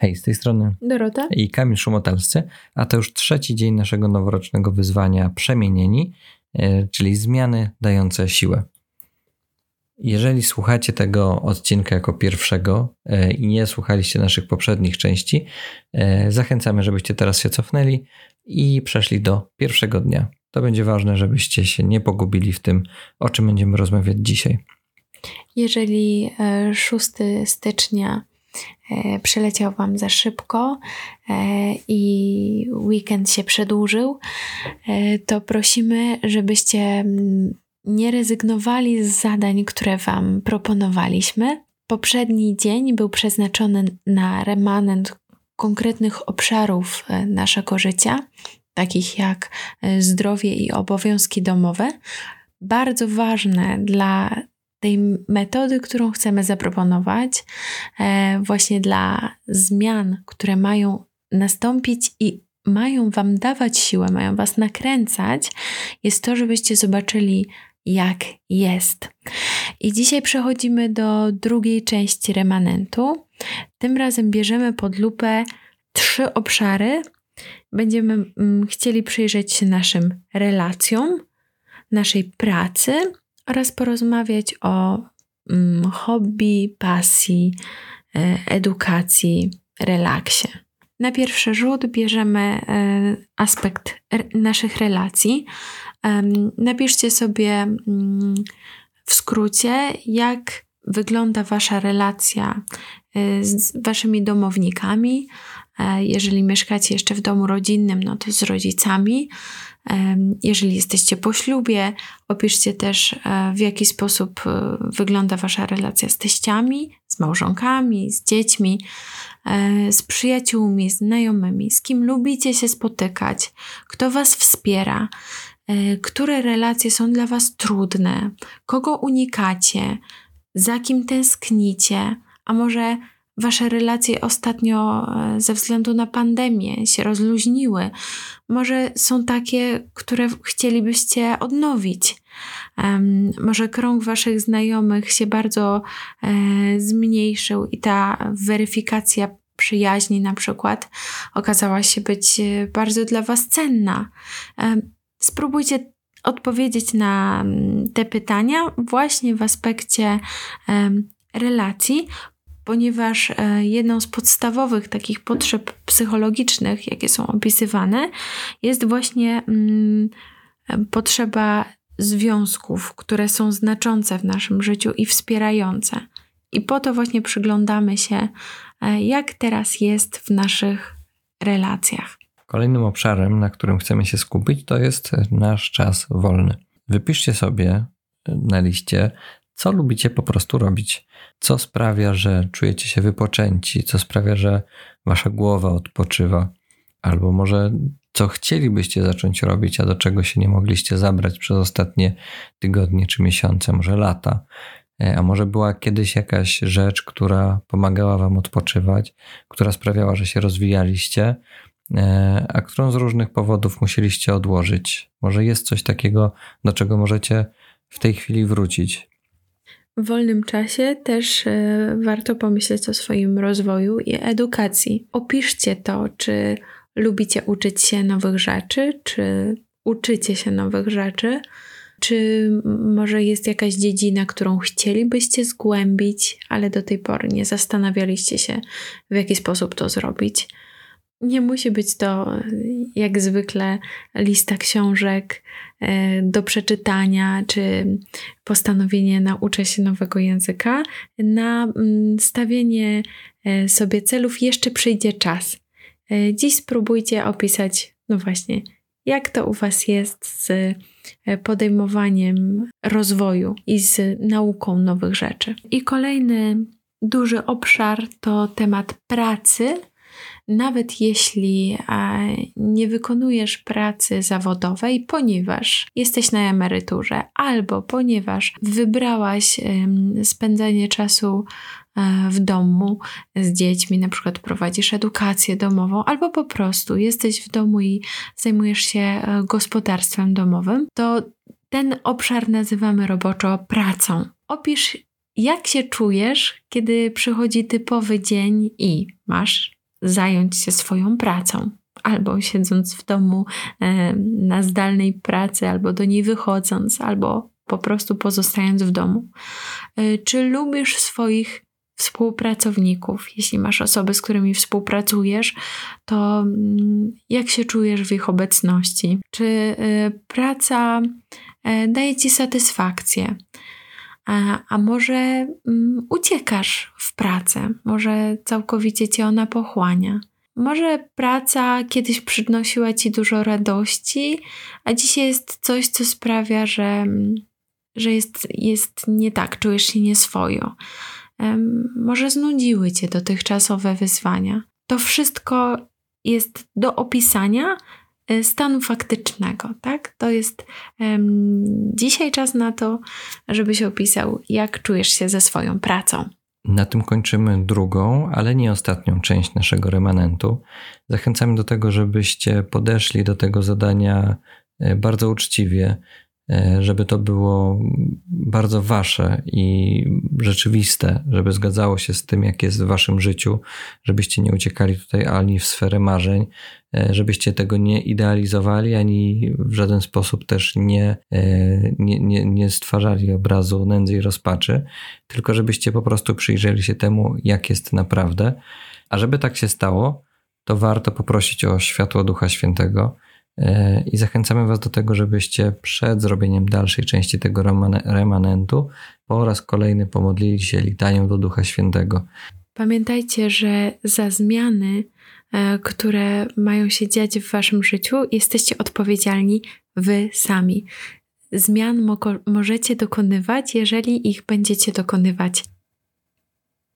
Hej, z tej strony Dorota i Kamil Szumotalscy, a to już trzeci dzień naszego noworocznego wyzwania Przemienieni, e, czyli zmiany dające siłę. Jeżeli słuchacie tego odcinka jako pierwszego e, i nie słuchaliście naszych poprzednich części, e, zachęcamy, żebyście teraz się cofnęli i przeszli do pierwszego dnia. To będzie ważne, żebyście się nie pogubili w tym, o czym będziemy rozmawiać dzisiaj. jeżeli e, 6 stycznia e, przeleciał Wam za szybko e, i weekend się przedłużył, e, to prosimy, żebyście mm, nie rezygnowali z zadań, które Wam proponowaliśmy. Poprzedni dzień był przeznaczony na remanent konkretnych obszarów naszego życia, takich jak zdrowie i obowiązki domowe. Bardzo ważne dla tej metody, którą chcemy zaproponować, e, właśnie dla zmian, które mają nastąpić i mają Wam dawać siłę, mają Was nakręcać, jest to, żebyście zobaczyli, jak jest. I dzisiaj przechodzimy do drugiej części remanentu. Tym razem bierzemy pod lupę trzy obszary. Będziemy mm, chcieli przyjrzeć się naszym relacjom, naszej pracy oraz porozmawiać o mm, hobby, pasji, e, edukacji, relaksie. Na pierwszy rzut bierzemy e, aspekt naszych relacji. Napiszcie sobie mm, w skrócie, jak wygląda Wasza relacja e, z Waszymi domownikami. E, Jeżeli mieszkacie jeszcze w domu rodzinnym, no to z rodzicami. Em, Jeżeli jesteście po ślubie, opiszcie też, e, w jaki sposób e, wygląda Wasza relacja z teściami, z małżonkami, z dziećmi, e, z przyjaciółmi, znajomymi, z kim lubicie się spotykać, kto Was wspiera, e, które relacje są dla Was trudne, kogo unikacie, za kim tęsknicie, a może Wasze relacje ostatnio e, ze względu na pandemię się rozluźniły. Może są takie, które chcielibyście odnowić. Em, może krąg Waszych znajomych się bardzo e, zmniejszył i ta weryfikacja przyjaźni, na przykład, okazała się być e, bardzo dla Was cenna. Spróbujcie odpowiedzieć na mm, te pytania właśnie w aspekcie relacji, ponieważ e, jedną z podstawowych takich potrzeb psychologicznych, jakie są opisywane, jest właśnie mm, potrzeba związków, które są znaczące w naszym życiu i wspierające. I po to właśnie przyglądamy się, e, jak teraz jest w naszych relacjach. Kolejnym obszarem, na którym chcemy się skupić, to jest nasz czas wolny. Wypiszcie sobie na liście, co lubicie po prostu robić, co sprawia, że czujecie się wypoczęci, co sprawia, że wasza głowa odpoczywa, albo może co chcielibyście zacząć robić, a do czego się nie mogliście zabrać przez ostatnie tygodnie czy miesiące, może lata. E, A może była kiedyś jakaś rzecz, która pomagała wam odpoczywać, która sprawiała, że się rozwijaliście, e, a którą z różnych powodów musieliście odłożyć. Może jest coś takiego, do czego możecie w tej chwili wrócić. W wolnym czasie też e, warto pomyśleć o swoim rozwoju i edukacji. Opiszcie to, czy lubicie uczyć się nowych rzeczy, czy uczycie się nowych rzeczy, czy może jest jakaś dziedzina, którą chcielibyście zgłębić, ale do tej pory nie zastanawialiście się, w jaki sposób to zrobić. Nie musi być to e, jak zwykle lista książek e, do przeczytania, czy postanowienie nauczę się nowego języka. Na mm, stawienie e, sobie celów jeszcze przyjdzie czas. Dziś spróbujcie opisać, no właśnie, jak to u Was jest z podejmowaniem rozwoju i z nauką nowych rzeczy. I kolejny duży obszar to temat pracy. Nawet jeśli e, nie wykonujesz pracy zawodowej, ponieważ jesteś na emeryturze, albo ponieważ wybrałaś spędzanie czasu e, w domu z dziećmi, na przykład prowadzisz edukację domową, albo po prostu jesteś w domu i zajmujesz się e, gospodarstwem domowym, to ten obszar nazywamy roboczo pracą. Opisz, jak się czujesz, kiedy przychodzi typowy dzień i masz zająć się swoją pracą. Albo siedząc w domu e, na zdalnej pracy, albo do niej wychodząc, albo po prostu pozostając w domu. E, czy lubisz swoich współpracowników? Jeśli masz osoby, z którymi współpracujesz, to mm, jak się czujesz w ich obecności? Czy e, praca daje ci satysfakcję? A, a może um, uciekasz w pracę, może całkowicie cię ona pochłania. Może praca kiedyś przynosiła ci dużo radości, a dzisiaj jest coś, co sprawia, że, mm, że jest, jest nie tak, czujesz się nieswojo. Um, może znudziły cię dotychczasowe wyzwania. To wszystko jest do opisania stanu faktycznego, tak? To jest um, dzisiaj czas na to, żebyś opisał, jak czujesz się ze swoją pracą. Na tym kończymy drugą, ale nie ostatnią część naszego remanentu. Zachęcamy do tego, żebyście podeszli do tego zadania e, bardzo uczciwie, żeby to było bardzo wasze i rzeczywiste, żeby zgadzało się z tym, jak jest w waszym życiu, żebyście nie uciekali tutaj ani w sferę marzeń, e, żebyście tego nie idealizowali, ani w żaden sposób też nie, e, nie, nie, nie stwarzali obrazu nędzy i rozpaczy, tylko żebyście po prostu przyjrzeli się temu, jak jest naprawdę. A żeby tak się stało, to warto poprosić o światło Ducha Świętego, i zachęcamy Was do tego, żebyście przed zrobieniem dalszej części tego remanentu po raz kolejny pomodlili się litanią do Ducha Świętego. Pamiętajcie, że za zmiany, e, które mają się dziać w Waszym życiu, jesteście odpowiedzialni Wy sami. Zmian mo możecie dokonywać, jeżeli ich będziecie dokonywać